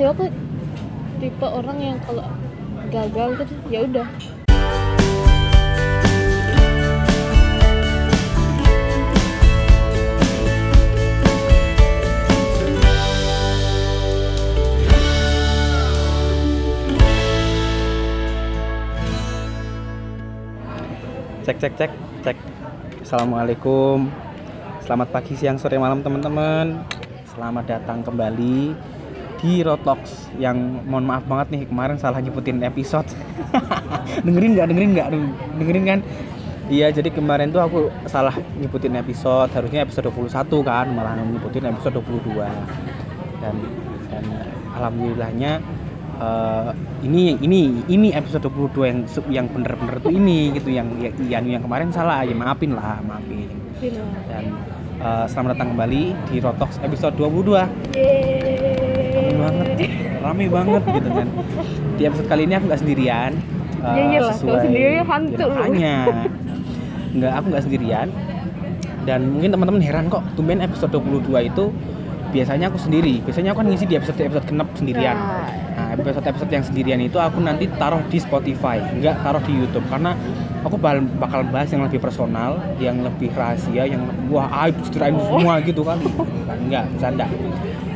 ya aku tipe orang yang kalau gagal terus ya udah. Cek cek cek cek. Assalamualaikum. Selamat pagi siang sore malam teman-teman. Selamat datang kembali di Rotox yang mohon maaf banget nih kemarin salah nyebutin episode. Dengerin nggak? Dengerin nggak? Dengerin kan? Iya jadi kemarin tuh aku salah nyebutin episode. Harusnya episode 21 kan malah nyebutin episode 22 dan dan alhamdulillahnya eh, ini ini ini episode 22 yang yang bener-bener tuh ini gitu. Yang yang yang kemarin salah. Ya maafin lah maafin. Dan eh, selamat datang kembali di Rotox episode 22 rame Yeay. Banget. Rame banget gitu kan. Di episode kali ini aku nggak sendirian eh, Ya iyalah, kalau sendiri hantu. ya, makanya. Nggak aku nggak sendirian. Dan mungkin teman-teman heran kok tumben episode 22 itu biasanya aku sendiri. Biasanya aku kan ngisi di episode episode genep sendirian. Nah, Nah, episode-episode yang sendirian itu aku nanti taruh di Spotify, nggak taruh di YouTube. Karena aku bakal bahas yang lebih personal, yang lebih rahasia, yang wah aib ceritain Oh. semua gitu kali. Enggak, bercanda.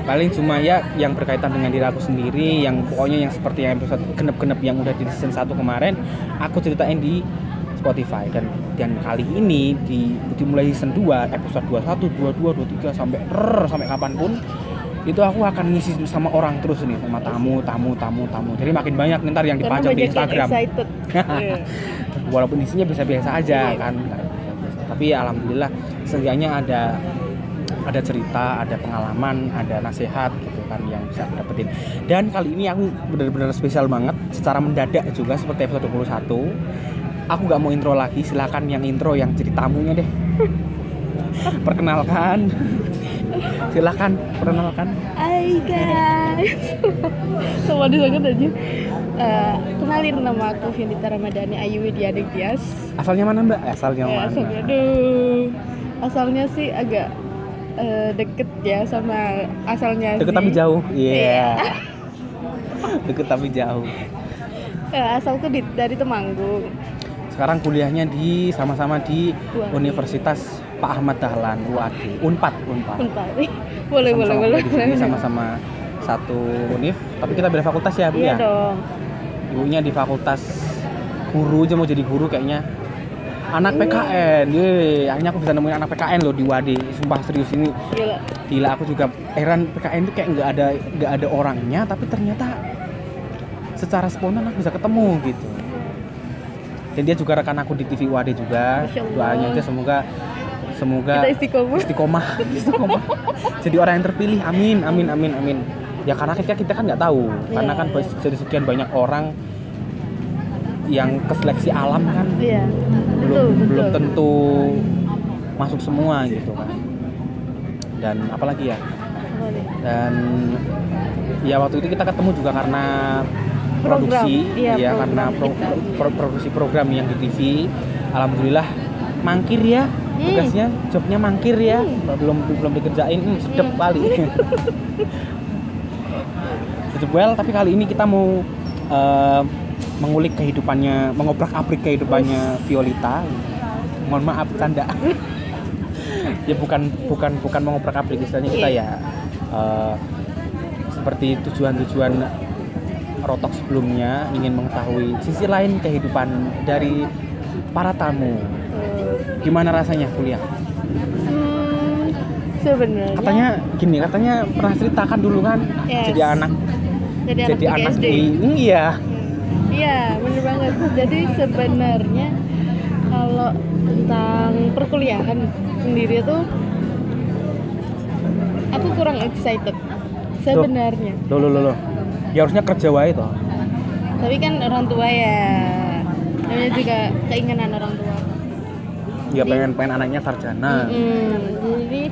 Paling cuma ya yang berkaitan dengan diri aku sendiri, yang pokoknya yang seperti yang episode genep-genep yang udah di season 1 kemarin, aku ceritain di Spotify. Dan dan kali ini di dimulai season 2 episode 21, 22, 23 sampai rrr, sampai kapan pun itu aku akan ngisi sama orang terus nih sama tamu tamu tamu tamu. Jadi makin banyak ntar yang dipajang di Instagram. walaupun isinya biasa-biasa aja Iya. kan tapi ya alhamdulillah seenggaknya ada ada cerita, ada pengalaman, ada nasihat gitu kan yang bisa aku dapetin. Dan kali ini aku benar-benar spesial banget secara mendadak juga seperti episode 21. Aku nggak mau intro lagi, silakan yang intro yang jadi tamunya deh. Perkenalkan. Silakan perkenalkan. Hai guys Sama banget aja Eh, Kenalin nama aku Vindita Ramadhani Ayu Widianing Tias Asalnya mana Mbak? Asalnya Eh, mana? asalnya, aduh Asalnya sih agak eh, deket ya sama asalnya Deket sih. tapi jauh. Iya. Deket tapi jauh. Eh, asalku di, dari Temanggung Sekarang kuliahnya di sama-sama di UAD. Universitas Pak Ahmad Dahlan UAD. Unpad, Unpad. Bentar Boleh, boleh, Sama-sama boleh sini, sama-sama satu univ, tapi kita beda fakultas ya, Bu Iya ya. dong Ibunya di fakultas guru aja mau jadi guru kayaknya. Anak. PKN, ye, akhirnya aku bisa nemuin anak PKN loh di UAD. Sumpah serius ini. Gila. Gila aku juga heran PKN itu kayak nggak ada nggak ada orangnya tapi ternyata secara spontan aku bisa ketemu gitu. Dan dia juga rekan aku di TV UAD juga. Doanya aja semoga semoga Kita istiqomah. istiqomah. Istiqomah. Jadi orang yang terpilih amin amin amin amin. Ya karena kita kita kan nggak tahu. Karena Iya, kan iya. dari sekian banyak orang yang keseleksi alam kan. Iya. Belum Betul, betul. belum tentu masuk semua gitu kan. Dan apalagi ya? Dan ya waktu itu kita ketemu juga karena Program, produksi iya, ya program. karena pro- pro- produksi program yang di TV alhamdulillah mangkir ya Hmm. tugasnya jobnya mangkir ya. Belum belum dikerjain hmm, sedep Hmm. kali. Sedep well tapi kali ini kita mau eh, mengulik kehidupannya mengobrak abrik kehidupannya Violita. Mohon maaf canda ya bukan bukan bukan mengobrak abrik istilahnya kita Iya. ya eh, seperti tujuan-tujuan rotok sebelumnya ingin mengetahui sisi lain kehidupan dari para tamu. Gimana rasanya kuliah? Hmm, sebenarnya katanya gini katanya pernah ceritakan dulu kan Yes. jadi anak jadi anak jadi anak di iya Iya, bener banget. Jadi sebenarnya kalau tentang perkuliahan sendiri tuh aku kurang excited sebenarnya. lo lo lo lo ya harusnya kerja wae toh Tapi kan orang tua ya namanya juga keinginan orang tua. ya Jadi- pengen pengen anaknya sarjana Mm-mm. Jadi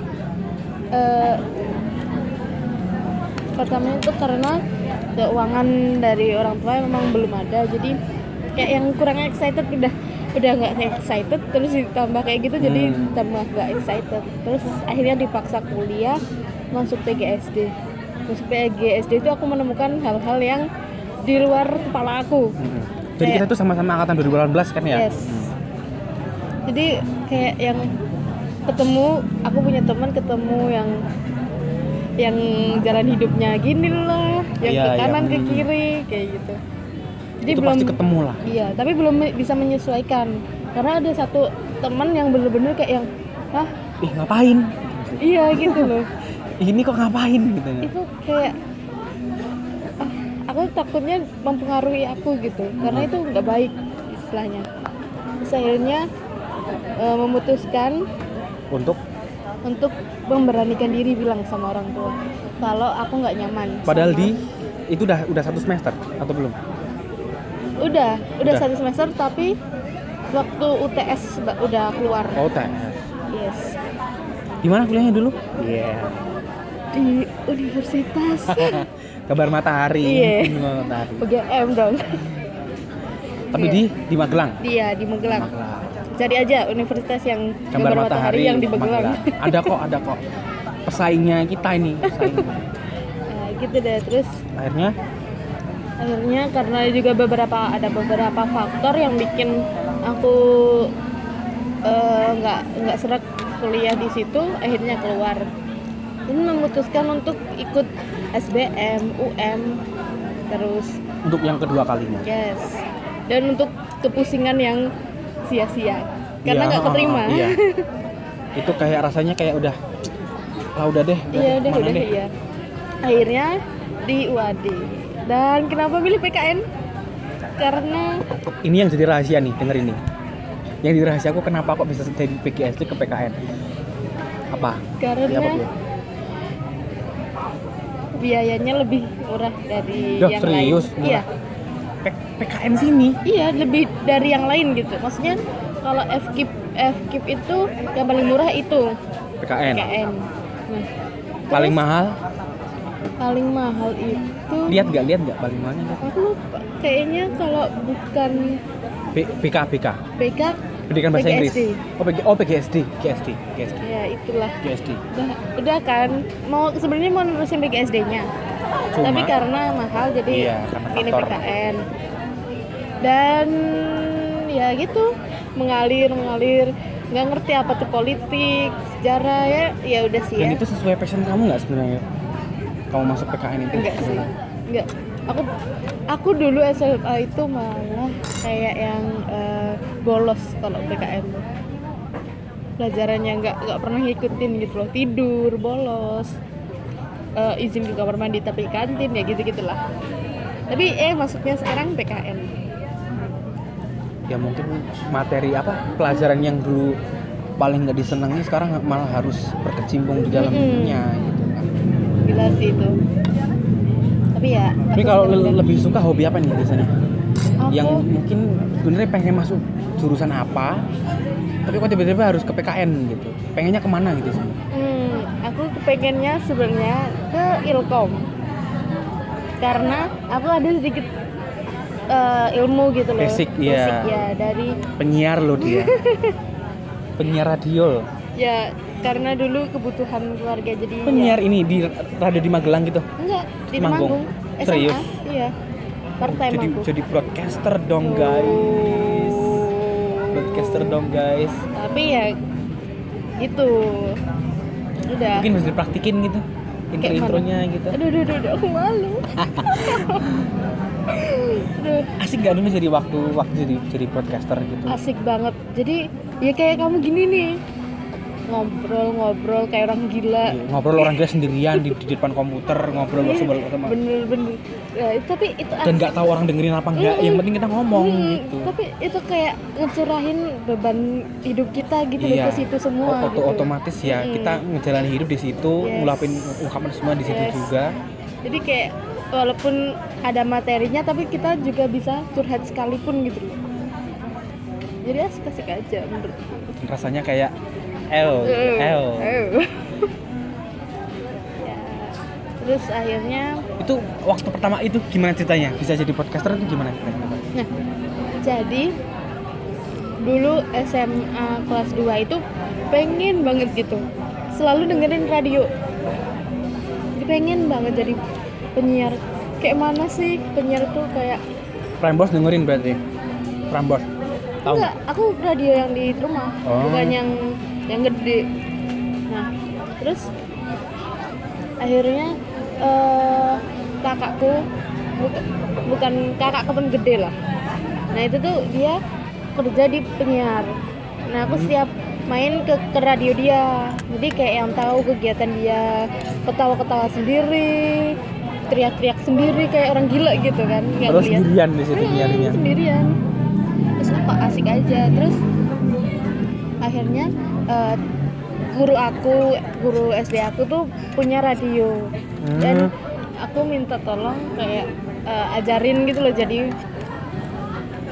eh, pertama itu karena keuangan dari orang tua memang belum ada jadi kayak yang kurang excited udah udah nggak excited terus ditambah kayak gitu jadi Hmm. tambah nggak excited terus akhirnya dipaksa kuliah masuk PGSD masuk PG SD itu aku menemukan hal-hal yang di luar kepala aku Mm-mm. Jadi Kayak- kita tuh sama-sama angkatan 2018 kan ya? Yes. jadi kayak yang ketemu aku punya teman ketemu yang yang jalan hidupnya gini loh yang Iya, ke kanan yang- ke kiri kayak gitu. Jadi itu belum pasti ketemu lah. iya tapi belum bisa menyesuaikan. Karena ada satu teman yang bener-bener kayak yang ah Ih ngapain? iya gitu loh. Ini kok ngapain gitu ya? itu kayak ah, aku takutnya mempengaruhi aku gitu. Karena itu nggak baik istilahnya. Terus akhirnya eh, memutuskan Untuk untuk memberanikan diri bilang sama orang tua kalau aku nggak nyaman padahal sama- di itu udah udah satu semester atau belum? udah udah Udah. satu semester tapi waktu UTS udah keluar Oh tes. yes Di mana kuliahnya dulu? Iya. di universitas Kabar matahari. Iya. Matahari. PGM dong Tapi Iya. di di Magelang. dia di Magelang Magelang. Cari aja universitas yang Gambar gambar matahari yang di Magelang. Ada kok, ada kok. Pesaingnya kita ini, pesaingnya. Nah, gitu deh terus Akhirnya akhirnya karena juga beberapa ada beberapa faktor yang bikin aku eh, nggak nggak serak kuliah di situ akhirnya keluar dan memutuskan untuk ikut SBM UM terus untuk yang kedua kalinya. yes dan untuk kepusingan yang sia-sia karena Iya, nggak keterima Iya. Itu kayak rasanya kayak udah lah udah deh. iya udah ke mana udah deh. iya akhirnya di UAD dan kenapa pilih PKN karena Ini yang jadi rahasia nih, denger ini. Yang jadi rahasia aku kenapa kok bisa jadi PGSD ke PKN? Apa? karena apa biayanya lebih murah dari Duh, yang serius, lain. murah? Iya, PKN sini. iya lebih dari yang lain gitu. Maksudnya kalau FKIP FKIP itu yang paling murah itu PKN. KN. Nah, Paling terus mahal. paling mahal itu Lihat nggak? Lihat nggak paling mahalnya? aku lupa. Kayaknya kalau bukan B- BK BK. BK Pendidikan bahasa Inggris. PGSD. Oh, PG, oh PGSD, GSD, GSD, ya itulah. GSD. Udah, udah kan mau sebenarnya mau nerusin BGSD-nya. Cuma Tapi karena mahal jadi Iya, karena faktor. PKN. Dan ya gitu, mengalir mengalir nggak ngerti apa tuh politik, sejarah ya, ya udah sih dan ya. itu sesuai passion kamu nggak sebenarnya? Kamu masuk PKN itu? Enggak sih. Enggak. Aku aku dulu SMA itu malah kayak yang eh, bolos kalau PKN. Pelajarannya nggak nggak pernah ngikutin gitu loh. Tidur, bolos. Eh, izin ke kamar mandi tapi kantin ya gitu gitulah. Tapi eh masuknya sekarang PKN. Ya mungkin materi apa pelajaran yang dulu paling nggak disenangi sekarang malah harus berkecimpung di dalamnya gitu kan. Gila sih itu. Tapi ya. Tapi kalau le- lebih suka hobi apa nih biasanya? aku, Yang mungkin sebenarnya pengen masuk jurusan apa, tapi kok tiba-tiba harus ke PKN gitu. Pengennya ke mana gitu sih? Hmm, aku kepengennya sebenarnya ke Ilkom karena aku ada sedikit eh, ilmu gitu loh. Basic, iya. ya dari Penyiar loh dia. Penyiar radio. loh. ya karena dulu kebutuhan keluarga jadi ya- Penyiar ini di radio di Magelang gitu. enggak di Manggung. Temanggung Serius? iya part time jadi aku jadi broadcaster dong guys. Broadcaster dong guys. tapi ya itu udah Mungkin bisa dipraktikin gitu. Kayak Intro-intronya gitu. aduh aduh aduh, aduh, aku malu aduh Asik gak dulu jadi waktu waktu jadi jadi broadcaster gitu. asik banget jadi ya kayak kamu gini nih ngobrol-ngobrol kayak orang gila Iya, ngobrol orang gila sendirian di, di depan komputer ngobrol Iya, sama bener-bener ya, tapi itu dan nggak tahu orang dengerin apa enggak Mm-mm. yang penting kita ngomong Hmm, gitu tapi itu kayak ngecurahin beban hidup kita gitu Iya. ke situ semua oto- gitu. otomatis ya Mm-mm. kita ngejalanin hidup di situ Yes. ngulapin ungkapan semua di situ Yes. juga jadi kayak walaupun ada materinya tapi kita juga bisa curhat sekalipun gitu jadi asik-asik aja menurutku rasanya kayak L. L. Ya. Terus akhirnya? Itu waktu pertama itu gimana ceritanya? Bisa jadi podcaster itu gimana ceritanya? Nah, jadi dulu SMA kelas 2 itu pengen banget gitu. Selalu dengerin radio. jadi pengen banget jadi penyiar. Kayak mana sih penyiar tuh kayak Prambors dengerin berarti? Prambors. Tahu aku radio yang di rumah. Oh. bukan yang yang gede. Nah terus akhirnya eh, kakakku buka- bukan kakak temen gede lah. Nah itu tuh dia kerja di penyiar. Nah aku setiap main ke, ke radio dia. Jadi kayak yang tahu kegiatan dia ketawa-ketawa sendiri teriak-teriak sendiri kayak orang gila gitu kan nggak terus sendirian di situ Hmm, nyarinya sendirian. Terus apa asik aja. Terus akhirnya eh, guru aku guru SD aku tuh punya radio. Dan Hmm. aku minta tolong kayak eh, ajarin gitu loh jadi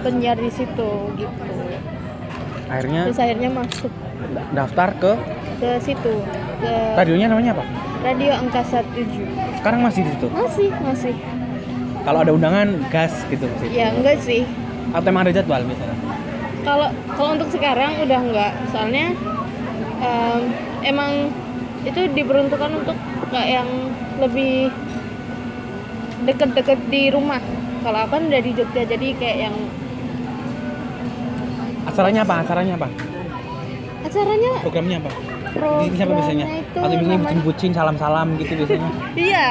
penyiar di situ gitu. Akhirnya terus akhirnya masuk. da- daftar ke? Ke situ ke radionya namanya apa? Radio angkasa 7 sekarang masih di situ? Masih masih. Kalau ada undangan gas gitu sih ya enggak sih. Atau emang ada jadwal misalnya? Kalau kalau untuk sekarang udah enggak. Soalnya em, emang itu diperuntukkan untuk nggak yang lebih deket-deket di rumah. Kalau aku kan udah di Jogja jadi kayak yang acaranya apa? Acaranya apa? Acaranya programnya apa? Programnya siapa biasanya? atau biasanya bucin-bucin salam-salam gitu biasanya? Iya.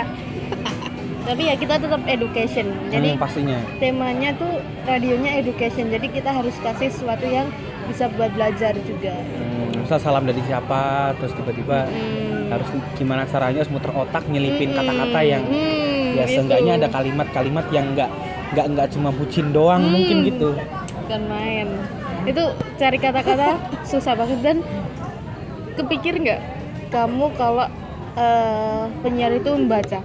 Tapi ya kita tetap education. Jadi Hmm, pastinya. temanya tuh radionya education. Jadi kita harus kasih sesuatu yang bisa buat belajar juga hmm, misal salam dari siapa terus tiba-tiba Hmm. harus gimana caranya harus muter otak nyelipin Mm-mm. kata-kata yang Hmm, ya itu. seenggaknya ada kalimat-kalimat yang nggak nggak nggak cuma bucin doang Hmm. mungkin gitu bukan main itu cari kata-kata susah banget dan kepikir nggak kamu kalau eh, penyiar itu membaca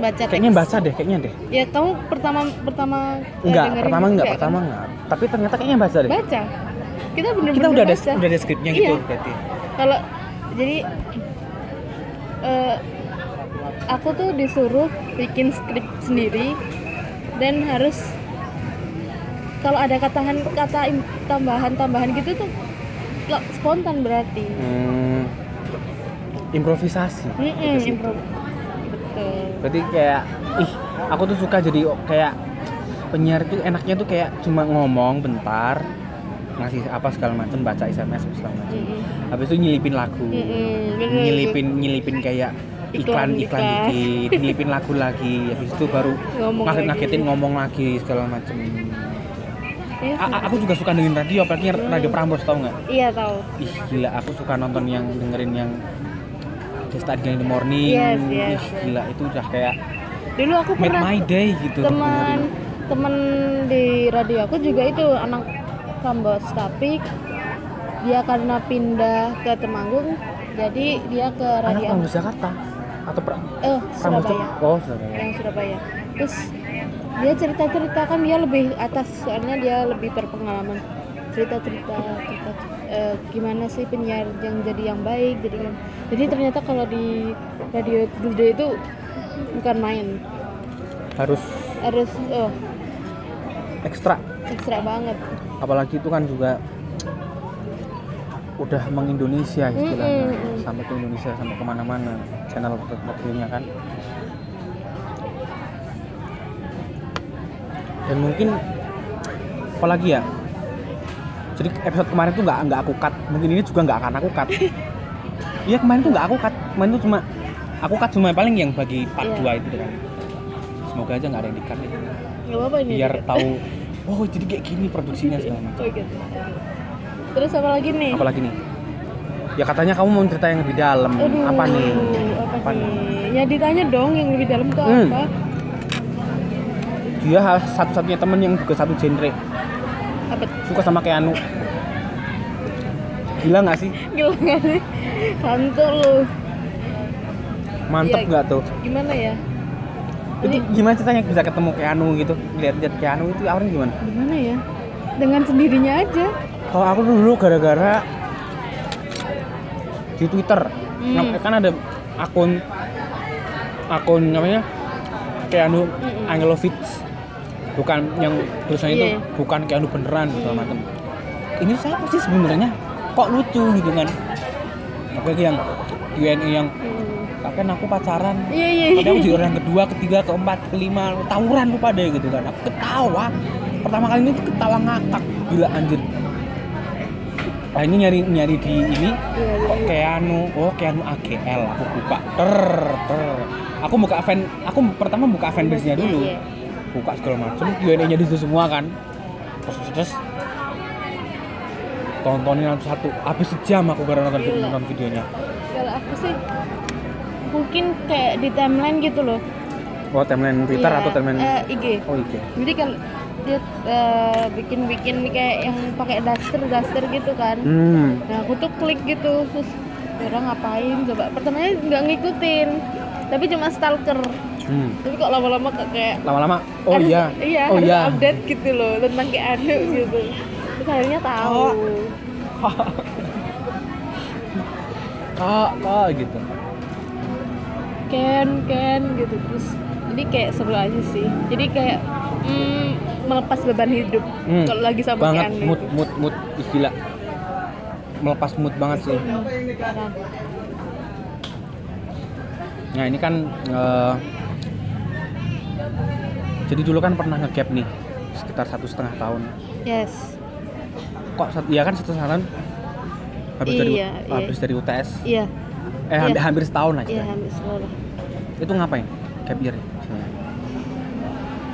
baca teks kayaknya baca deh kayaknya deh ya kamu pertama pertama enggak pertama enggak kan? pertama enggak tapi ternyata kayaknya baca deh baca kita bener-bener kita udah ada udah ada skripnya gitu Iya. berarti kalau jadi eh, aku tuh disuruh bikin skrip sendiri dan harus kalau ada katahan kata im- tambahan-tambahan gitu tuh spontan berarti. hmm, improvisasi gitu sih. Betul. berarti kayak ih aku tuh suka jadi kayak penyiar tuh enaknya tuh kayak cuma ngomong bentar ngasih apa segala macam baca SMS segala macam Mm-mm. habis itu nyelipin lagu bener itu. nyelipin nyelipin kayak iklan iklan dikit nyelipin lagu lagi habis itu baru ngaget ngagetin ngomong lagi segala macam Iya, A- a- aku juga suka dengerin radio apalagi Hmm. radio Prambors tau nggak Iya tahu. ih gila aku suka nonton yang dengerin yang Desta in the Morning. Yes, yes, ih gila itu udah kayak Dulu aku pernah my day gitu teman teman di radio aku juga itu anak Kambos tapi dia karena pindah ke Temanggung jadi dia ke anak radio. Prambors Jakarta? Atau pra- eh Surabaya. Oh Surabaya. Yang Surabaya. Terus dia cerita cerita kan dia lebih atas soalnya dia lebih berpengalaman. Cerita cerita cerita eh, gimana sih penyiar yang jadi yang baik jadi jadi ternyata kalau di radio gede itu bukan main. Harus harus oh ekstra. ekstra banget. Apalagi itu kan juga udah mengindonesia istilahnya. Mm, mm, mm. sampai ke Indonesia sampai ke mana-mana channel radionya kan. Dan mungkin apalagi ya jadi episode kemarin tuh nggak nggak aku cut. Mungkin ini juga nggak akan aku cut. Iya kemarin tuh nggak aku cut. Kemarin tuh cuma aku cut cuma paling yang bagi part Iya. 2 itu kan. Semoga aja nggak ada yang di cut ya. apa-apa ini. Biar tahu oh jadi kayak gini produksinya segala macam. Oh, gitu. terus apa lagi nih? Apalagi nih? Ya katanya kamu mau cerita yang lebih dalam. Aduh, apa nih? apa, Apa nih? ya ditanya dong yang lebih dalam tuh Hmm. apa. Dia satu-satunya temen yang juga satu genre apa suka sama Keanu gila nggak sih? Gila nggak sih? Hantu lu. Mantep Iya. nggak tuh? gimana ya? Itu Ini- gimana ceritanya bisa ketemu Keanu gitu? Lihat-lihat Keanu itu awalnya gimana? Gimana ya? Dengan sendirinya aja. Kalau aku dulu gara-gara di Twitter. Hmm. Kan ada akun akun namanya Keanu Mm-mm. Angelovich bukan yang tulisannya itu Iya. bukan Keanu beneran segala macam. Ini siapa sih sebenarnya? Kok lucu gitu kan? Apalagi yang Q&A yang Hmm. bahkan aku pacaran? Iya iya tapi aku jadi orang yang kedua ketiga keempat kelima tawuran lu pada gitu kan. Aku ketawa. Pertama kali ini ketawa ngakak. Gila anjir. Akhirnya nyari nyari di ini. Iya, kok iya. Keanu oh Keanu AGL aku buka. Ter ter. Aku buka fan aku pertama buka fanbase nya dulu Iya, iya. Buka segala macem Q&A nya di situ semua kan. Terus terus tontonin satu habis sejam aku gara nonton, Gila. nonton videonya. Kalau aku sih? Mungkin kayak di timeline gitu loh. Oh timeline Twitter Iya, atau timeline eh, IG oh IG jadi kalau dia eh, bikin-bikin kayak yang pakai daster daster gitu kan. Hmm. Nah aku tuh klik gitu terus orang ngapain? Coba. Pertamanya nggak ngikutin tapi cuma stalker hmm. Tapi kok lama-lama kayak lama-lama? Oh harus- iya. iya oh harus iya. update gitu loh tentang kayak anu gitu. Terus akhirnya tahu. Oh. kak kak gitu? Ken Ken gitu. Terus jadi kayak seru aja sih. Jadi kayak mm, melepas beban hidup Hmm, kalau lagi sama banget. Keanu mood itu. mood mood. Ih, gila. Melepas mood banget sih. Hmm, nah ini kan eh, jadi dulu kan pernah ngegap nih sekitar satu setengah tahun. Yes. Kok iya kan satu setengah tahun habis dari Iya, iya. habis dari UTS iya. Eh Iya. hampir, hampir setahun lah iya hampir sekolah itu ngapain gap year?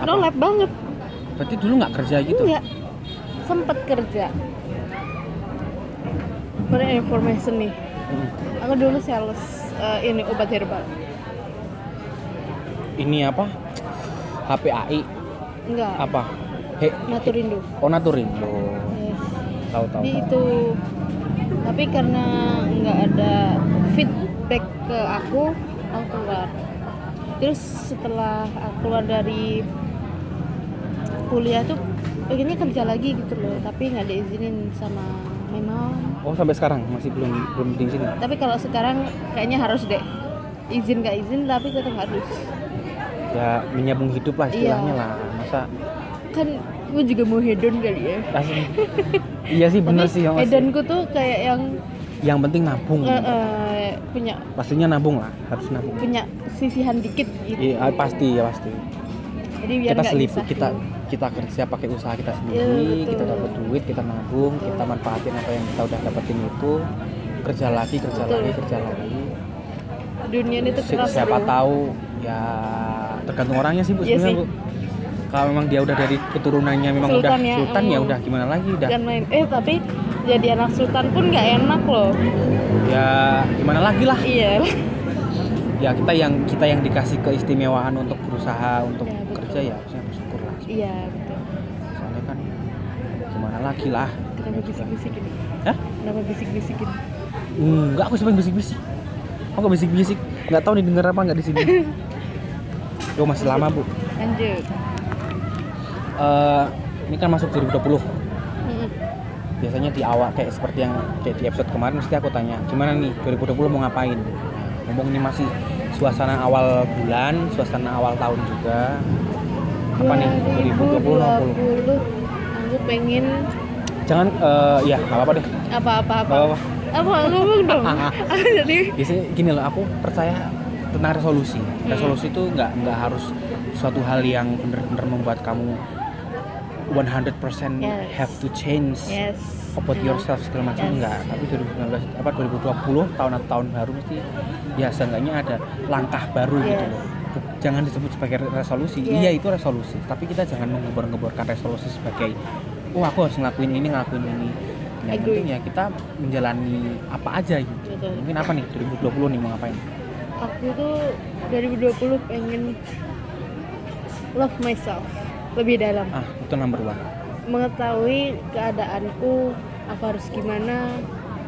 No lab banget. Berarti dulu nggak kerja gitu? Enggak sempet kerja. For information nih. Hmm. aku dulu sales eh, ini obat herbal. Ini apa HPAI enggak. Apa? He, Naturindo oh Naturindo yes. Tahu tahu itu tapi karena nggak ada feedback ke aku aku keluar. Terus setelah aku keluar dari kuliah tuh pengennya kerja lagi gitu loh tapi nggak diizinin sama memang oh sampai sekarang? Masih belum belum di sini tapi kalau sekarang kayaknya harus deh. Izin nggak izin tapi tetap harus ya menyambung hidup lah istilahnya Iya. lah masa kan gue juga mau hedon kali ya asli iya sih bener tapi sih ya Mas. hedonku tuh kayak yang yang penting nabung eh, eh, punya pastinya nabung lah harus nabung punya sisihan dikit gitu iya pasti ya pasti jadi biar kita nyusahin. kita kita kerja pakai usaha kita sendiri Iya, betul. kita dapat duit kita nabung Betul. kita manfaatin apa yang kita udah dapetin itu kerja lagi kerja Betul. lagi kerja lagi dunia ini tuh siapa bro. tahu ya tergantung orangnya sih bu Iya sebenarnya bu. Kalau memang dia udah dari keturunannya memang Sultan udah ya, sultan ya udah gimana lagi udah. Main. Eh tapi jadi anak sultan pun nggak enak loh. Ya gimana lagi lah. Iya. Ya kita yang kita yang dikasih keistimewaan untuk berusaha untuk Ya, betul. kerja ya harusnya bersyukur lah. Iya betul. Soalnya kan gimana lagi lah. Kenapa bisik-bisik ini? Hah? kenapa bisik-bisik ini? Enggak, aku yang bisik-bisik. Aku nggak bisik-bisik. Nggak tahu nih denger apa nggak di sini Yo masih lama bu. Lanjut. Eh, Ini kan masuk 2020 Mm-mm. Biasanya di awal kayak seperti yang kayak di episode kemarin Mesti aku tanya Gimana nih 2020 mau ngapain? Ngomong ini masih suasana awal bulan Suasana awal tahun juga. Apa nih 2020 mau 2020 aku pengen Jangan, eh, ya nggak apa-apa deh. Apa-apa apa Nggak apa-apa. Apa ngomong dong? Jadi biasanya gini loh aku percaya tentang resolusi resolusi itu nggak nggak harus suatu hal yang benar-benar membuat kamu 100% Yes. have to change yes about yourself segala macam Yes. enggak tapi 2019 apa 2020 tahun atau tahun baru mesti ya seenggaknya ada langkah baru gitu Yes. loh Bu- jangan disebut sebagai resolusi Yes. iya itu resolusi tapi kita jangan mengebor-ngeborkan resolusi sebagai oh aku harus ngelakuin ini ngelakuin ini yang Agree. penting ya kita menjalani apa aja gitu Betul. mungkin apa nih 2020 nih mau ngapain aku tuh 2020 pengen love myself lebih dalam. Ah itu number one. Mengetahui keadaanku aku harus gimana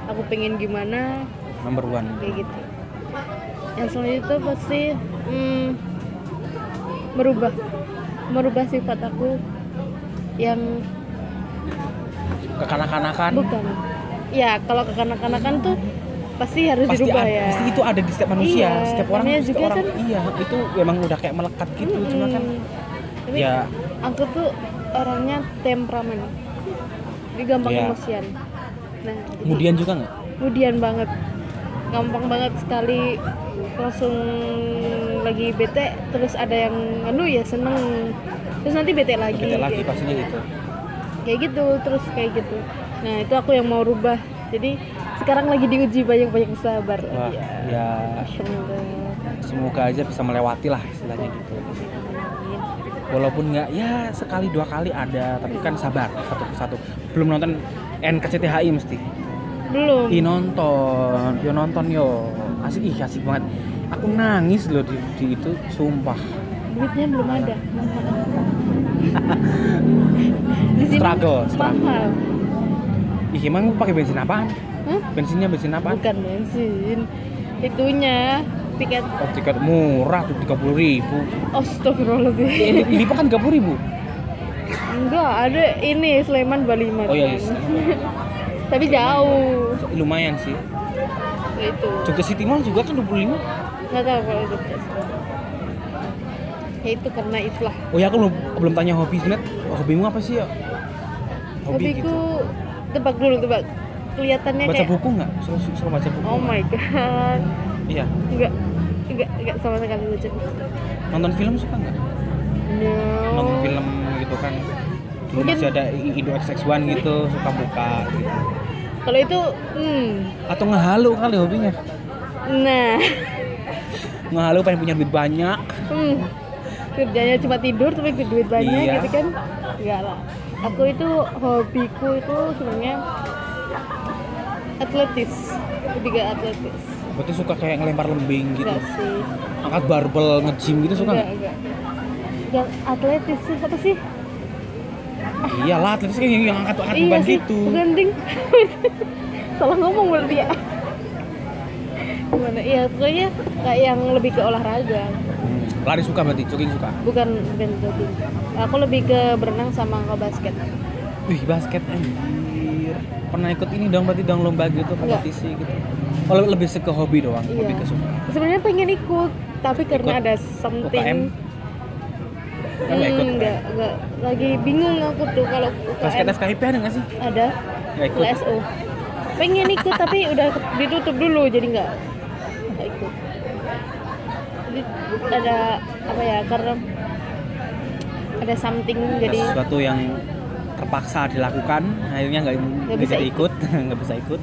aku pengen gimana. Number one. Kayak gitu. Yang selanjutnya itu pasti hmm, merubah merubah sifat aku yang kekanak-kanakan. Bukan. Ya kalau kekanak-kanakan tuh pasti harus pasti dirubah ada, ya. pasti itu ada di setiap manusia. Iya, setiap orang setiap juga orang kan- iya itu memang udah kayak melekat gitu cuma kan tapi ya. aku tuh orangnya temperamen. Jadi gampang Iya. emosian nah jadi- kemudian juga nggak? Kemudian banget. Gampang banget sekali. Langsung lagi bete terus ada yang anu ya seneng. Terus nanti bete lagi Bete lagi. kayak, pastinya gitu. Kayak gitu terus kayak gitu. Nah itu aku yang mau rubah. Jadi sekarang lagi diuji banyak-banyak sabar wah Iya. ya Alhamdulillah. semoga aja bisa melewati lah istilahnya gitu walaupun nggak ya sekali dua kali ada tapi kan sabar satu persatu belum nonton NKCTHI mesti belum Ih nonton, yo nonton yo. Asik ih asik banget. Aku nangis loh di, di itu, sumpah. duitnya belum ada di sini Struggle, struggle. mahal Ih emang pakai bensin apaan? Hah? Bensinnya bensin apaan? bukan bensin itunya tiket Oh, tiket murah tuh tiga puluh ribu. Astagfirullahaladzim Ini, ini kan tiga puluh ribu. enggak ada ini Sleman 25 Oh iya, iya. tapi jauh Lumayan sih. itu Jogja City Mall juga kan 25 nggak tahu kalau itu ya itu karena itulah Oh ya aku belum belum tanya hobi net. Hobimu apa sih ya? Hobi hobiku gitu. tebak dulu tebak kelihatannya Baca kayak buku nggak? Suruh, suruh baca buku. oh my god Iya. enggak enggak enggak sama sekali baca buku Nonton film suka nggak? no Nonton film gitu kan. Dulu Mungkin- masih ada Indo XX1 gitu, suka buka gitu. kalau itu hmm Atau ngehalu kali hobinya. nah Ngehalu pengen punya duit banyak. hmm kerjanya cuma tidur tapi duit banyak Iya. gitu kan enggak lah aku itu hobiku itu sebenarnya atletis. Lebih ke atletis. Berarti suka kayak ngelempar lembing gitu. enggak sih. Angkat barbel nge-gym gitu suka enggak nggak? enggak. Enggak atletis sih apa sih? Iyalah, atletis kayak yang, yang angkat angkat iya beban gitu. bukan ding salah ngomong berarti ya. Gimana? Iya pokoknya kayak yang lebih ke olahraga. Hmm, Lari suka berarti, jogging suka. bukan bukan jogging. Aku lebih ke berenang sama ke basket. Wih, basket. Pernah ikut ini dong berarti dong lomba gitu kompetisi gitu. Oh, le- lebih ke hobi doang, Iya. hobi ke suka. sebenarnya pengen ikut tapi karena Ikut ada something UKM? Kan nggak ikut Hmm, UKM? nggak nggak lagi bingung aku tuh kalau Basket UKM FKIP ada nggak sih? ada Nggak ikut. LSO pengen ikut tapi udah ditutup dulu jadi nggak nggak ikut jadi ada apa ya karena ada something Ada jadi sesuatu yang terpaksa dilakukan, akhirnya nggak nggak bisa ikut, nggak bisa ikut.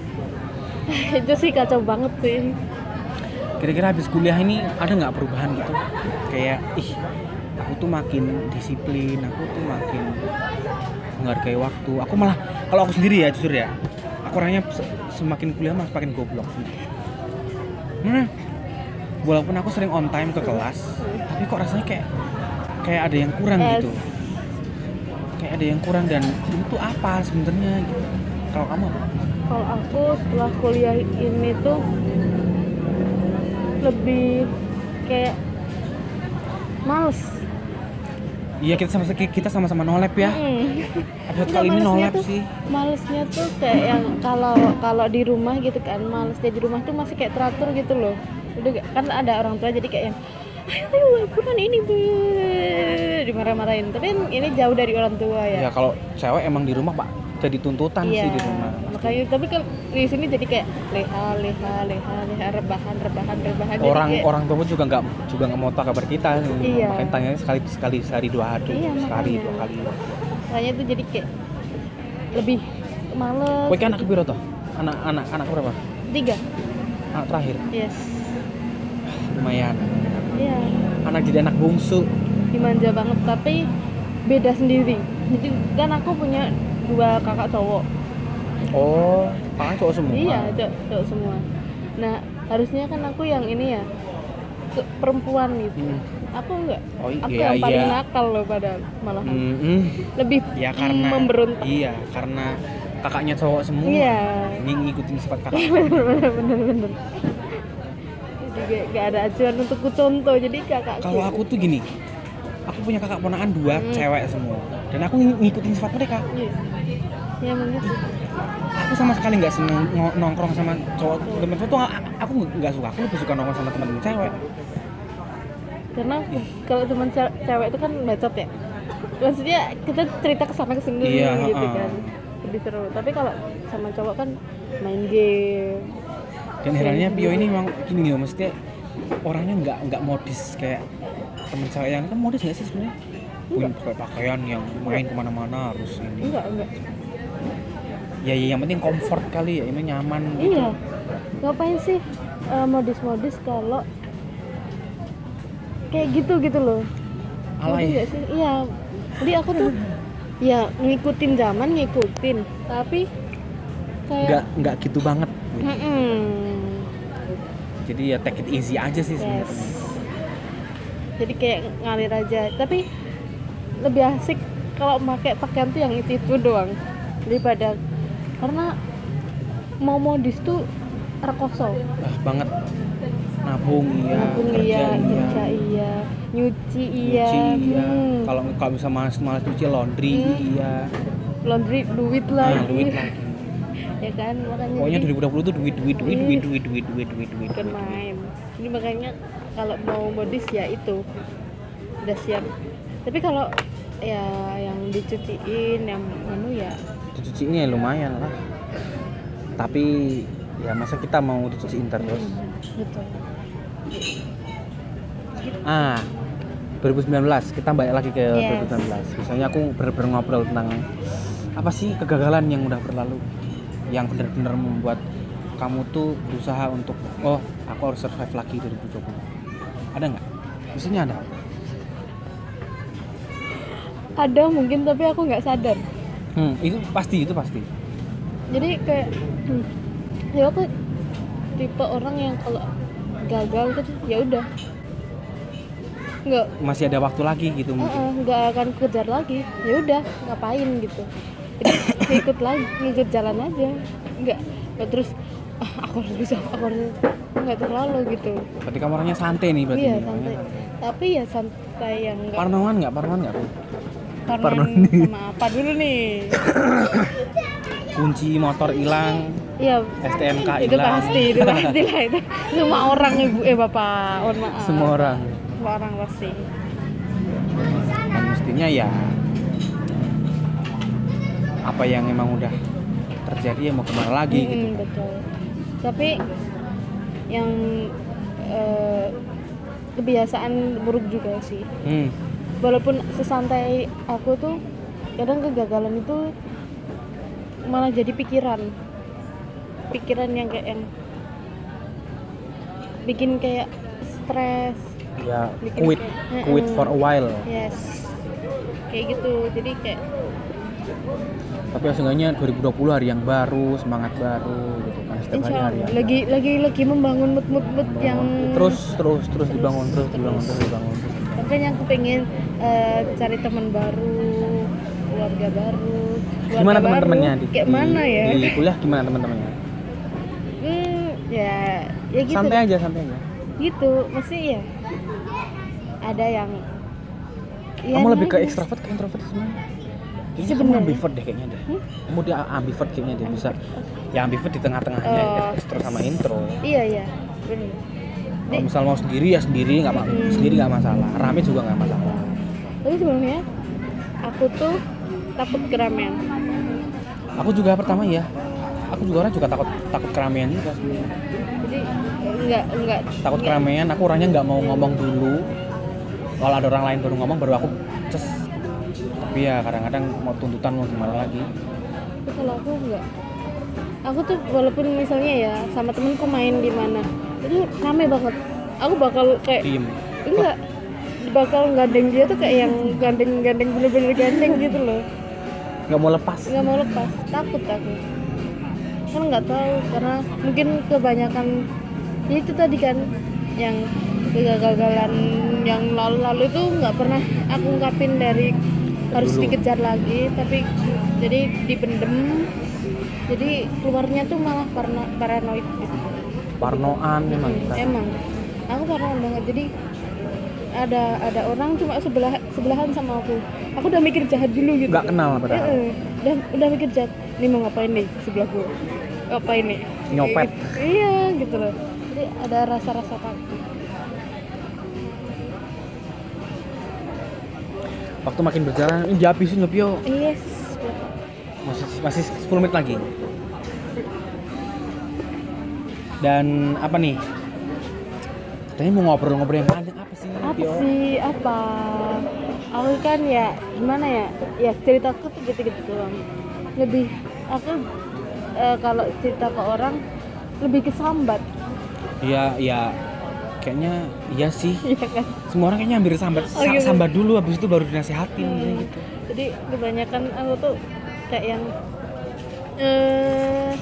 itu sih kacau banget sih Kira-kira habis kuliah ini ada nggak perubahan gitu? Kayak ih, aku tuh makin disiplin, aku tuh makin menghargai waktu. Aku malah kalau aku sendiri ya jujur ya, aku orangnya se- semakin kuliah malah semakin goblok. Mana? Walaupun aku sering on time ke kelas, tapi kok rasanya kayak kayak ada yang kurang Yes. gitu. Kayak ada yang kurang dan itu apa sebenarnya gitu. Kalau kamu apa? kalau aku setelah kuliah ini tuh lebih kayak males Iya kita sama kita sama-sama nolep ya. Mm. Episode kali ini nolep tuh- sih. malesnya tuh kayak yang kalau kalau di rumah gitu kan malesnya di rumah tuh masih kayak teratur gitu loh udah kan ada orang tua jadi kayak yang ayo ayo lakukan ini bu dimarah-marahin tapi kan ini jauh dari orang tua Ya ya kalau cewek emang di rumah pak jadi tuntutan iya sih di rumah. makanya tapi kalau di sini jadi kayak leha leha leha leha rebahan rebahan rebahan Orang kayak- orang tua juga nggak juga nggak mau tahu kabar kita. Iya. Makanya tanyanya sekali sekali sehari dua hari, Iya, sekali makanya. dua kali. makanya tuh jadi kayak lebih males kan anak biro toh? Anak anak anak berapa? tiga Anak terakhir. yes Lumayan. Iya Anak jadi anak bungsu. dimanja banget tapi beda sendiri jadi kan aku punya dua kakak cowok Oh, kakak cowok semua. iya cowok, cowok semua nah harusnya kan aku yang ini ya perempuan gitu Hmm. aku enggak Oh aku iya yang paling iya. nakal loh pada malah Mm-mm. lebih Ya karena memberontak Iya, karena kakaknya cowok semua. iya Ng- ngikutin sifat kakak. bener bener bener gak, gak ada acuan untuk ku contoh jadi kakakku Kalau aku tuh gini, aku punya kakak ponakan dua Hmm. cewek semua, dan aku ng- ngikutin sifat mereka. iya ya gitu Aku sama sekali nggak seneng nongkrong sama cowok temen cowok tuh aku nggak suka. Aku lebih suka nongkrong sama teman-teman cewek. karena kalau teman ce- cewek itu kan bacot ya maksudnya kita cerita ke sana ke sini Iya, gitu heeh. kan lebih seru tapi kalau sama cowok kan main game dan herannya Pio ini memang gini loh maksudnya orangnya nggak nggak modis kayak temen saya yang kan modis nggak sih sebenarnya? Punya pakai pakaian yang main ke mana-mana harus ini. Enggak enggak. Ya, ya yang penting comfort kali ya ini nyaman gitu. iya. Ngapain sih eh, modis-modis kalau kayak gitu gitu loh. Alay. Nggak sih? Iya. Jadi aku tuh ya ngikutin zaman ngikutin. Tapi nggak kayak nggak gitu banget. Mm-mm. Jadi ya take it easy aja sih yes. sebenarnya. Jadi kayak ngalir aja. Tapi lebih asik kalau pakai pakaian tuh yang itu itu doang daripada karena mau modis tuh rekoso ah banget. Nabung iya. Nabung kerja iya. iya. Kerja iya. Nyuci iya. Nyuci, iya. Hmm. kalau kalau bisa malas malas cuci laundry Hmm. iya. Laundry duit nah lagi duit lagi ya kan makanya pokoknya jadi 2020 tuh duit duit duit duit duit. duit duit duit duit bukan duit. main. Jadi makanya kalau mau modis ya itu. Udah siap. Tapi kalau ya yang dicuciin yang anu ya. Dicuciin ya lumayan lah. Tapi ya masa kita mau dicuciin terus? Hmm, betul. Ah 2019 kita balik lagi ke Yes. 2019 misalnya aku bener-bener ngobrol tentang apa sih kegagalan yang udah berlalu yang benar-benar membuat kamu tuh berusaha untuk oh aku harus survive lagi 2020 ada nggak? Maksudnya ada ada mungkin tapi aku nggak sadar. Hmm, itu pasti itu pasti. Jadi kayak hmm, ya aku tipe orang yang kalau gagal tuh ya udah. Nggak masih ada waktu lagi gitu mungkin. Uh-uh, nggak akan kejar lagi. Ya udah ngapain gitu jadi ngikut lagi ngikut jalan aja. Nggak terus ah, aku harus bisa aku harus nggak terlalu gitu. Berarti kamu orangnya santai nih berarti iya santai. orangnya. tapi ya santai yang nggak parnoan nggak parnoan nggak parnoan sama apa dulu nih? Kunci motor hilang Iya, itu hilang. pasti, itu pasti lah itu. Semua orang ibu, eh bapak, mohon maaf. semua orang. Semua orang pasti. dan mestinya ya apa yang emang udah terjadi ya mau ke mana lagi gitu Mm-mm, betul. Tapi yang eh, kebiasaan buruk juga sih. hmm. Walaupun sesantai aku tuh, kadang kegagalan itu malah jadi pikiran. Pikiran yang kayak yang bikin kayak stres. ya Bikin quit kayak- quit for a while Yes. Kayak gitu. Jadi kayak tapi seenggaknya 2020 hari yang baru semangat baru gitu kan setiap hari hari yang lagi baru. lagi lagi membangun mood mood mood Membangun. yang terus terus terus dibangun terus terus. dibangun terus dibangun makanya aku pengen eh, cari teman baru keluarga baru keluarga gimana teman-temannya di, kayak mana ya di kuliah gimana teman-temannya hmm, ya ya gitu santai aja santai aja gitu mesti ya ada yang ya kamu lebih ke nangis. ekstrovert ke introvert sebenarnya Kayaknya kamu ambivert deh kayaknya deh. Hmm? Kamu dia ambivert kayaknya dia bisa. Ya ambivert di tengah-tengahnya Oh. ekstro sama intro. iya iya benar Kalau misal mau sendiri ya sendiri nggak Hmm. sendiri nggak masalah. Rame juga nggak masalah. tapi sebelumnya aku tuh takut keramaian Aku juga pertama ya. Aku juga orang juga takut takut keramaian juga sebenarnya. jadi enggak enggak Takut enggak- keramaian. Aku orangnya nggak mau ngomong dulu. Kalau ada orang lain baru ngomong baru aku ces. Tapi ya kadang-kadang mau tuntutan mau gimana lagi. Tapi kalau aku enggak aku tuh walaupun misalnya ya sama temenku main di mana itu rame banget aku bakal kayak Diem. enggak bakal gandeng dia tuh kayak yang gandeng-gandeng bener-bener gandeng gitu loh Nggak mau lepas. nggak mau lepas takut aku kan nggak tahu karena mungkin kebanyakan ya itu tadi kan yang kegagalan yang lalu-lalu itu nggak pernah aku ungkapin dari harus Dulu. dikejar lagi tapi jadi dipendem jadi keluarnya tuh malah parno, paranoid gitu Parnoan memang kita. emang aku paranoid banget jadi ada ada orang cuma sebelah sebelahan sama aku aku udah mikir jahat dulu gitu Nggak kenal padahal. Heeh. udah udah mikir jahat ini mau ngapain nih sebelah gua ngapain nih Nyopet. Gitu. iya gitu loh jadi ada rasa-rasa takut Waktu makin berjalan ini dihabisin loh Pio. yes Masih masih 10 menit lagi. dan apa nih katanya mau ngobrol-ngobrol yang panjang apa sih apa Tio? sih apa aku kan ya gimana ya ya ceritaku tuh gitu-gitu doang lebih aku eh, kalau cerita ke orang lebih kesambat Iya, iya. Kayaknya iya sih. ya kan Semua orang kayaknya hampir sambat Oh, gitu. sambat dulu habis itu baru dinasehatin Hmm. gitu. jadi kebanyakan aku tuh kayak yang eh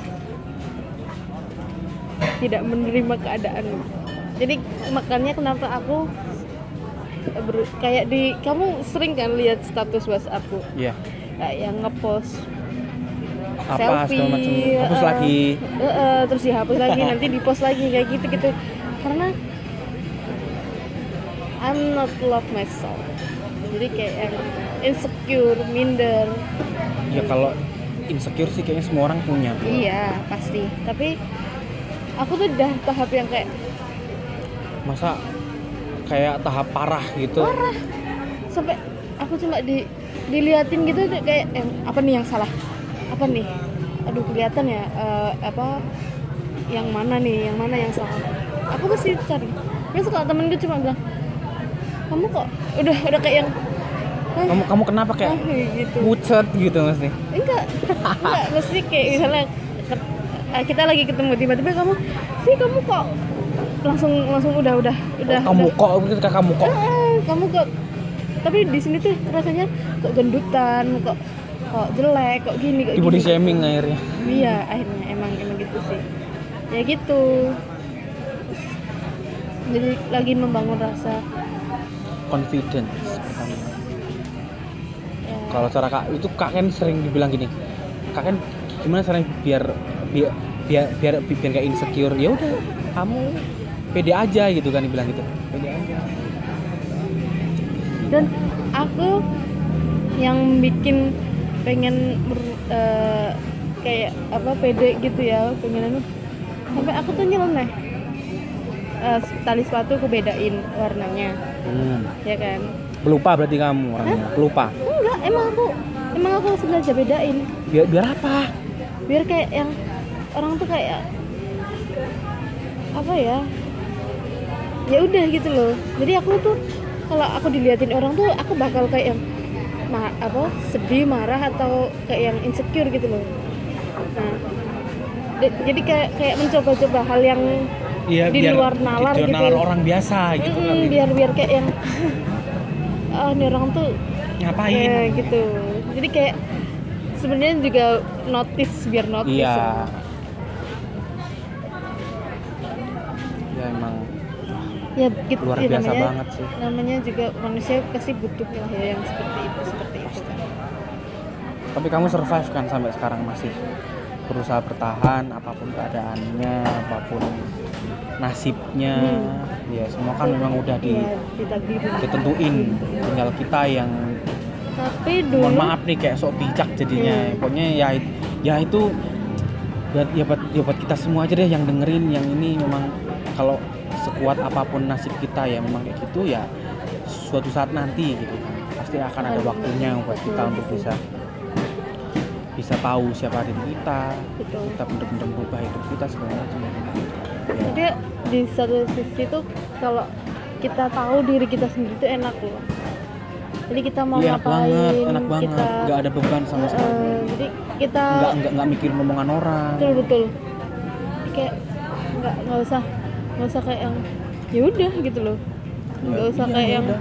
tidak menerima keadaan jadi makanya kenapa aku ber- kayak di kamu sering kan lihat status WhatsAppku Iya. kayak yang ngepost Apa selfie segala macam. Hapus eh, lagi. eh, eh, terus dihapus lagi nanti dipost lagi kayak gitu gitu karena I'm not love myself. Jadi kayak yang insecure minder. Ya kalau insecure sih kayaknya semua orang punya. iya pasti. Tapi aku tuh udah tahap yang kayak Masa kayak tahap parah gitu. parah. Sampai aku cuma di diliatin gitu kayak yang apa nih yang salah? Apa nih? Aduh kelihatan ya eh, apa yang mana nih yang mana yang salah? Aku pasti cari. Terus kalau temen gue cuma bilang kamu kok udah udah kayak yang "Hah? Kamu kamu kenapa kayak Ah, gitu pucet gitu Mas nih? enggak enggak mesti kayak misalnya eh, kita lagi ketemu tiba-tiba kamu sih kamu kok langsung langsung udah udah udah kamu udah. kok gitu kamu kok. Kamu kok tapi di sini tuh rasanya kok gendutan kok kok jelek kok gini kok Di body shaming akhirnya. iya akhirnya emang emang gitu sih ya gitu jadi lagi membangun rasa Confidence. pertama. ya, Kalau cara kak itu kak kan sering dibilang gini, kak kan gimana caranya biar biar biar biar, biar gak insecure? Ya udah kamu pede aja gitu kan dibilang gitu. Pede aja. Dan aku yang bikin pengen ber- eh, kayak apa pede gitu ya pengen sampai aku tuh nyeleneh. Eh, tali sepatu aku bedain warnanya hmm. ya kan? Pelupa berarti kamu orangnya? Pelupa? Enggak emang aku emang aku sengaja bedain. Biar biar apa? Biar kayak yang orang tuh kayak apa ya? Ya udah gitu loh. Jadi aku tuh kalau aku diliatin orang tuh aku bakal kayak yang ma apa sedih marah atau kayak yang insecure gitu loh. Nah jadi kayak kayak mencoba-coba hal yang Iya, Di luar nalar di luar gitu. nalar orang biasa gitu Mm-mm, kan biar biar kayak yang ah ini orang tuh ngapain? Ya gitu. Jadi kayak sebenarnya juga notice biar notice iya. ya. ya emang ya gitu luar ya, biasa namanya, banget sih. namanya juga manusia pasti butuh lah ya yang seperti itu seperti itu tapi kamu survive kan sampai sekarang masih berusaha bertahan apa pun keadaannya apa pun nasibnya. Hmm. ya semua kan memang udah di ya ditentuin. Tinggal kita yang tapi dulu mohon maaf nih kayak sok bijak jadinya. Hmm. pokoknya ya ya itu buat ya buat ya buat kita semua aja deh yang dengerin yang ini memang kalau sekuat apa pun nasib kita ya memang kayak gitu ya suatu saat nanti gitu kan. Pasti akan ada waktunya buat kita untuk bisa bisa tahu siapa diri kita gitu kita bener-bener berubah hidup kita segala macam. Ya. tapi di satu sisi tuh kalau kita tahu diri kita sendiri tuh enak loh. Jadi kita mau Iya, enak ngapain banget enak banget. kita nggak ada beban sama sekali. jadi kita nggak nggak nggak mikirin omongan orang. Betul betul. Kayak nggak nggak usah nggak usah kayak yang ya udah gitu loh. Ya, nggak usah iya, kayak yang udah.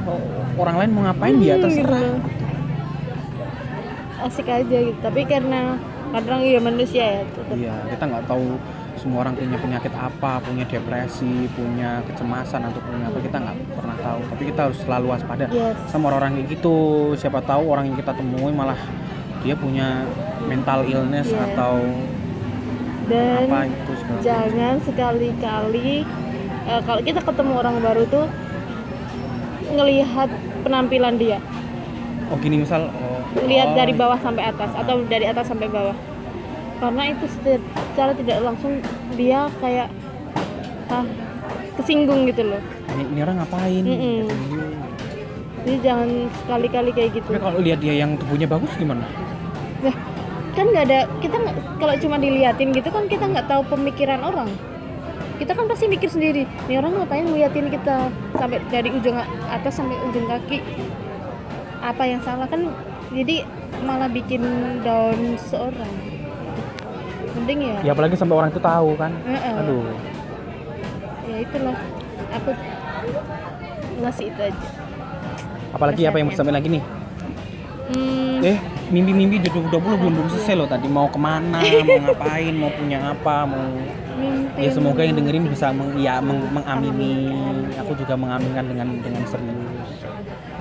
orang lain mau ngapain? Dia Hmm, terserah. gitu. Asik aja gitu tapi karena kadang ya manusia ya tetap Iya, kita nggak tahu semua orang punya penyakit apa, punya depresi, punya kecemasan atau punya apa kita nggak pernah tahu. Tapi kita harus selalu waspada yes sama orang kayak gitu. Siapa tahu orang yang kita temui malah dia punya mental illness Iya. atau dan apa itu jangan sekali-kali eh, kalau kita ketemu orang baru tuh ngelihat penampilan dia Oh gini misal, oh, lihat oh, dari bawah sampai atas atau dari atas sampai bawah. Karena itu se- secara tidak langsung dia kayak ah, kesinggung gitu loh. Ini, ini orang ngapain? Mm-mm. jadi jangan sekali-kali kayak gitu. Tapi kalau lihat dia yang tubuhnya bagus gimana? nah kan nggak ada kita kalau cuma diliatin gitu kan kita nggak tahu pemikiran orang. Kita kan pasti mikir sendiri nih orang ngapain ngeliatin kita? Sampai dari ujung atas sampai ujung kaki. Apa yang salah? Kan jadi malah bikin down seorang. Mending ya. Ya apalagi sampai orang itu tahu kan. Heeh. aduh. Ya itulah. Aku ngasih itu aja. Apalagi apa yang mau sampai lagi nih? Hmm, eh mimpi-mimpi 2020 belum belum selesai loh tadi. Mau ke mana mau ngapain mau punya apa mau mimpi. Ya semoga yang dengerin bisa meng, ya, meng- mengamini. Aku juga mengaminkan dengan dengan serius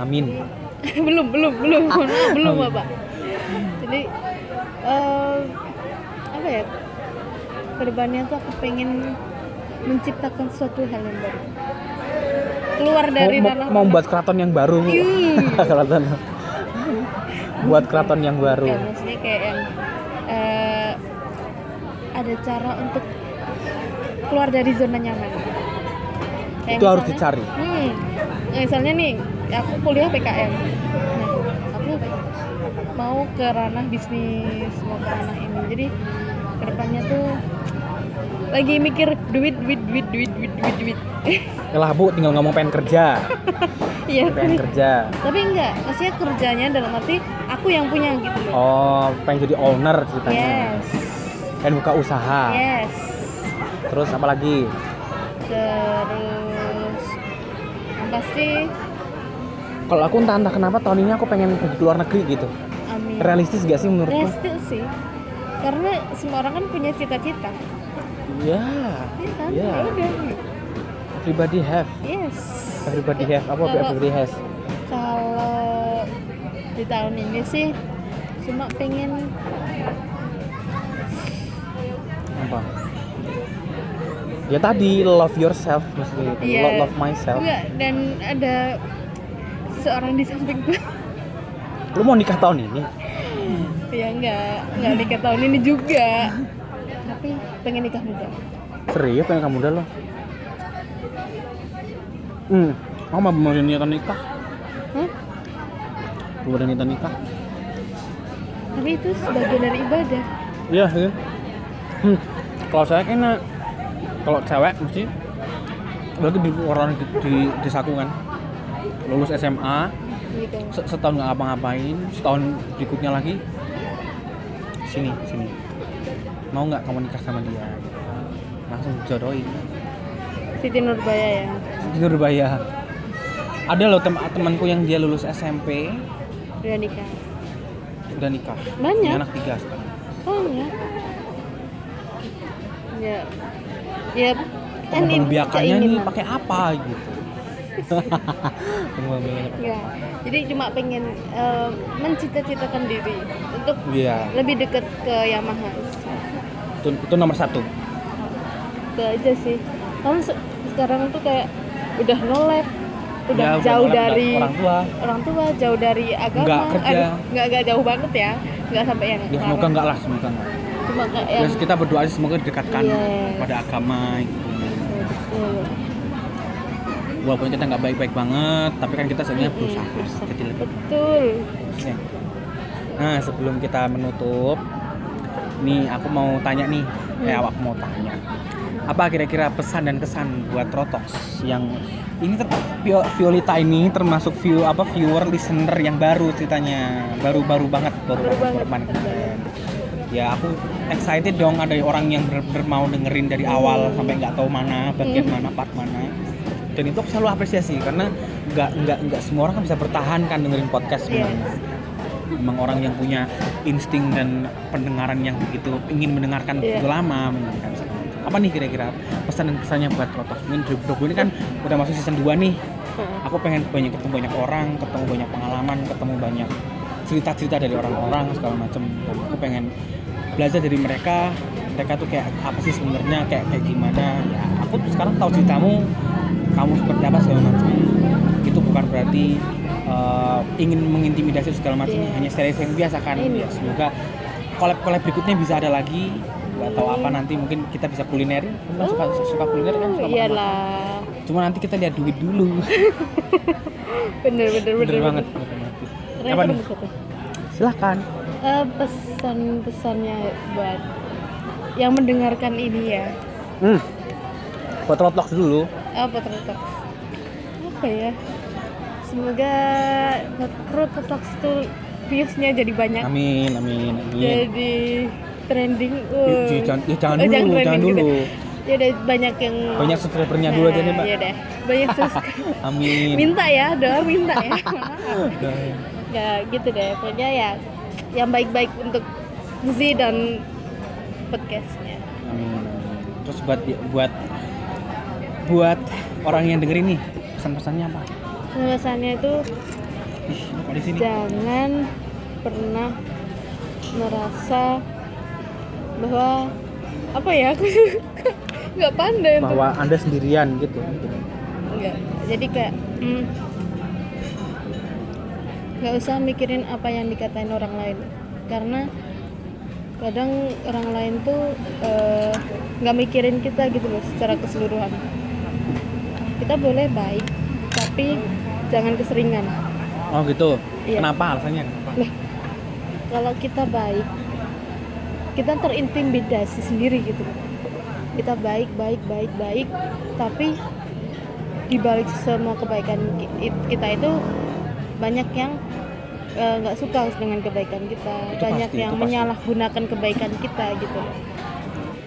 amin. Belum belum belum belum Amin. bapak. Jadi eh, apa ya ke depannya tuh aku pengen menciptakan suatu hal yang baru. Keluar dari mau, ranah mau buat keraton yang baru? Keraton. Buat keraton yang baru. Bukan, maksudnya kayak yang eh, ada cara untuk keluar dari zona nyaman. Kayak Itu harus misalnya- dicari. hmm, misalnya nih aku kuliah PKN nah aku mau ke ranah bisnis mau ke ranah ini. Jadi ke depannya tuh lagi mikir duit duit duit duit duit duit duit. Yalah bu tinggal ngomong pengen kerja. Iya pengen kerja. tapi enggak maksudnya kerjanya dalam arti aku yang punya gitu loh. Oh pengen jadi owner ceritanya. Yes. Pengen buka usaha. Yes. Terus apa lagi? Terus yang pasti kalau aku entah entah kenapa tahun ini aku pengen pergi ke luar negeri gitu. Amin. Realistis gak sih menurutku? Realistis sih. Karena semua orang kan punya cita-cita. Ya Iya Iya. Ya everybody have. Yes. Everybody have. Apa Kalau- everybody has? Kalau di tahun ini sih cuma pengen apa? Ya tadi love yourself maksudnya gitu. Iya. love, love myself. Enggak dan ada seorang di sampingku lu mau nikah tahun ini? Ya enggak. Enggak nikah tahun ini juga. Tapi pengen nikah muda. Serius pengen kamu udah lo hmm. Aku mau mau niatan nikah. Hah? belum ada niatan nikah. Tapi itu sebagian dari ibadah. Iya iya. Hmm. kalau saya kayaknya kalau cewek mesti berarti di orang di, di desaku kan lulus SMA gitu. Se- setahun nggak ngapa-ngapain setahun berikutnya lagi sini sini. Mau nggak kamu nikah sama dia? Langsung jodohin Siti Nurbaya ya? Itu berbahaya ada loh tem temanku yang dia lulus SMP udah nikah? Udah nikah. Banyak? Punya anak tiga sekarang. Oh ya. Ya ya kan ini nih pakai apa gitu Pembiakannya pakai- ya jadi cuma pengen eh, mencita-citakan diri untuk iya. lebih dekat ke Yamaha. Itu, itu nomor satu. Itu aja sih. Kamu se- sekarang tuh kayak udah nolep udah Ya, jauh nolak dari orang tua. orang tua jauh dari agama. Nggak kerja. Aduh, nggak nggak jauh banget ya. Nggak sampai yang ya semoga enggak lah semoga enggak cuma kayak ya yang kita berdoa aja semoga didekatkan Yes. pada agama gitu Betul. Walaupun kita nggak baik-baik banget tapi kan kita sebenarnya berusaha berusaha. jadi lebih betul Oke. Nah, sebelum kita menutup, nih aku mau tanya nih, eh Hmm. aku mau tanya. Apa kira-kira pesan dan kesan buat Rotox yang ini ter Vio- Violeta ini termasuk view apa viewer listener yang baru ceritanya, baru-baru banget baru, Baru banget, baru banget. Ya aku excited dong ada orang yang bener-bener mau dengerin dari awal sampai nggak tahu mana bagian Hmm. mana part mana. Dan itu aku selalu apresiasi karena nggak nggak nggak semua orang kan bisa bertahan kan dengerin podcast Yes. sebenarnya memang orang yang punya insting dan pendengaran yang begitu ingin mendengarkan Iya. begitu lama apa nih kira-kira pesan dan kesannya buat Rotos mungkin 2020 ini kan udah masuk season 2 nih Heeh. aku pengen banyak ketemu banyak orang ketemu banyak pengalaman ketemu banyak cerita-cerita dari orang-orang segala macam aku pengen belajar dari mereka mereka tuh kayak apa sih sebenarnya kayak kayak gimana ya aku tuh sekarang tahu ceritamu kamu seperti apa segala macam. Itu bukan berarti uh, ingin mengintimidasi segala macam. Iya. hanya sharing-sharing biasa kan. Ini. ya semoga collab-collab berikutnya bisa ada lagi. Nggak tahu apa nanti mungkin kita bisa kuliner kan suka suka kuliner kan? Suka. Oh, iyalah. Cuma nanti kita lihat duit dulu. Bener bener bener, bener banget. bener. bener banget. Keren, apa nih? silahkan Eh, pesan-pesannya buat yang mendengarkan ini ya. Hmm. buat Rotlox dulu apa terletak apa ya semoga perut talks tuh viewsnya jadi banyak amin amin amin jadi trending uh. ya, jangan, ya, jangan Oh, dulu, jangan, trending dulu. gitu. ya udah banyak yang Banyak subscribernya dulu aja nih, Mbak. ya deh banyak subscriber Amin. minta ya doa minta ya ya gitu deh pokoknya ya yang baik-baik untuk Z dan podcastnya Amin. amin. Terus buat buat buat orang yang dengerin nih pesan-pesannya apa? pesannya itu Ih, di sini. jangan pernah merasa bahwa apa ya aku nggak pandai untuk Bahwa anda sendirian gitu. Enggak. Jadi kayak hmm, nggak usah mikirin apa yang dikatain orang lain karena kadang orang lain tuh eh, nggak mikirin kita gitu loh secara keseluruhan. Kita boleh baik tapi jangan keseringan. Oh gitu. Iya. Kenapa alasannya? Kenapa? Kalau kita baik, kita terintimidasi sendiri gitu. Kita baik, baik, baik, baik, tapi di balik semua kebaikan ki- kita itu banyak yang eh, nggak suka dengan kebaikan kita, Itu banyak pasti, yang menyalahgunakan kebaikan kita gitu.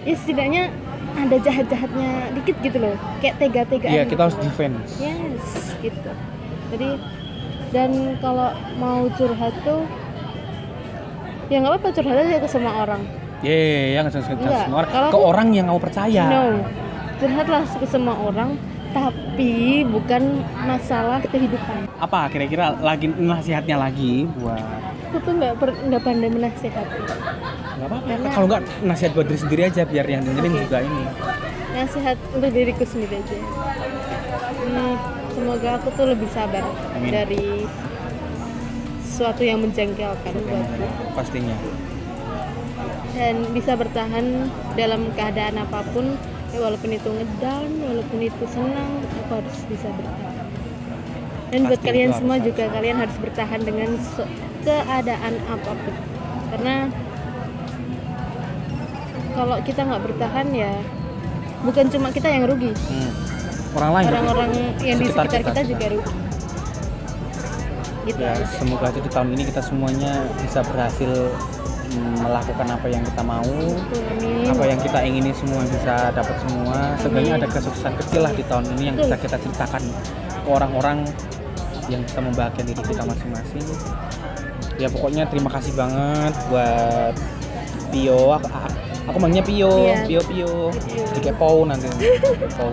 Ya setidaknya ada jahat-jahatnya dikit gitu loh, kayak tega-tegaan. Iya, kita harus defense. Yes, gitu. Jadi dan kalau mau curhat tuh ya nggak apa-apa curhat aja ke semua orang. Iya, nggak usah Enggak, semua orang. kalau Ke aku- orang yang kamu percaya. No, curhatlah ke semua orang, tapi bukan masalah kehidupan. Apa kira-kira lagi nasihatnya lagi buat Aku tuh nggak nggak pandai menasehati. Nggak apa-apa. Karena- Kalau nggak nasihat buat diri sendiri aja biar yang dengerin Oke. juga ini. Nasihat untuk diriku sendiri aja. Hmm, semoga aku tuh lebih sabar Amin. dari sesuatu yang menjengkelkan buatku. Pastinya. dan bisa bertahan dalam keadaan apa pun ya walaupun itu ngedown walaupun itu senang aku harus bisa bertahan dan buat Pasti kalian itu semua harus- juga kalian harus bertahan dengan keadaan apa pun karena kalau kita nggak bertahan ya bukan cuma kita yang rugi Hmm. Orang lain. orang-orang yang di Sekitar sekitar kita kita juga. rugi gitu ya aja. semoga aja di tahun ini kita semuanya bisa berhasil mm, melakukan apa yang kita mau amin. apa yang kita ingini semua bisa dapat semua Amin. ada kesuksesan kecil lah di tahun ini yang bisa kita ceritakan ke orang-orang yang bisa membahagiakan diri kita masing-masing ya pokoknya terima kasih banget buat Pio aku, manggilnya Pio Iya. Pio Pio. Pio. kepo nanti. Kepo.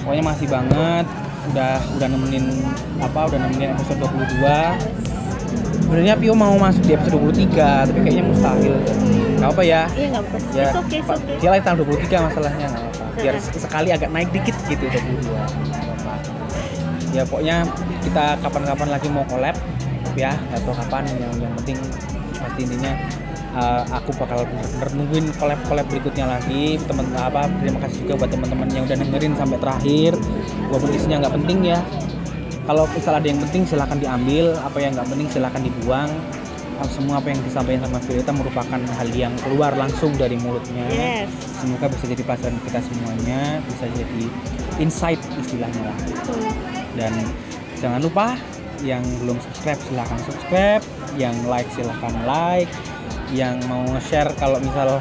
pokoknya masih banget. Udah udah nemenin apa udah nemenin episode 22 sebenarnya Pio mau masuk di episode 23 tapi kayaknya mustahil. Nggak apa ya? Iya nggak apa-apa. Ya It's okay, it's okay. dia lahir tahun 23 masalahnya nggak apa biar sekali agak naik dikit gitu 22 nggak apa-apa. ya pokoknya kita kapan-kapan lagi mau collab ya. Tahu kapan yang yang penting pasti intinya uh, aku bakal bener-bener nungguin collab-collab berikutnya lagi. Temen apa terima kasih juga buat teman-teman yang udah dengerin sampai terakhir. Walaupun isinya nggak penting ya. Kalau misal ada yang penting silahkan diambil. Apa yang nggak penting silahkan dibuang. Semua apa yang disampaikan sama Violeta merupakan hal yang keluar langsung dari mulutnya. Yes. Semoga bisa jadi pelajaran kita semuanya. Bisa jadi insight istilahnya lah. Dan jangan lupa yang belum subscribe silahkan subscribe. Yang like silahkan like yang mau nge-share kalau misal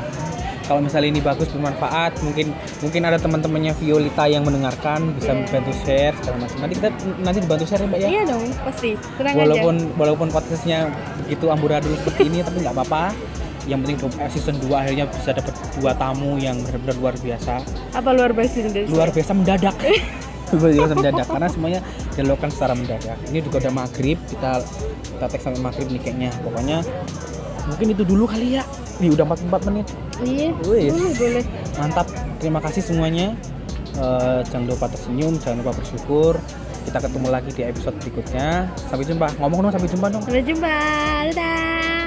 kalau misal ini bagus bermanfaat mungkin mungkin ada teman-temannya Violita yang mendengarkan bisa Iya. bantu share segala macam. Nanti kita nanti dibantu share ya mbak ya? Iya dong, pasti. Tenang walaupun aja. walaupun podcastnya begitu amburadul seperti ini tapi nggak apa-apa. Yang penting eh, season 2 akhirnya bisa dapat dua tamu yang benar-benar luar biasa. Apa luar biasa luar biasa mendadak. Luar biasa mendadak karena semuanya dilakukan secara mendadak. Ini juga udah maghrib kita kita tag sampai maghrib nih kayaknya. Pokoknya mungkin itu dulu kali ya nih udah 44 menit Iya. Wih. boleh, boleh. mantap terima kasih semuanya Eh, jangan lupa tersenyum jangan lupa bersyukur kita ketemu lagi di episode berikutnya sampai jumpa ngomong dong sampai jumpa dong Sampai jumpa. Dadah.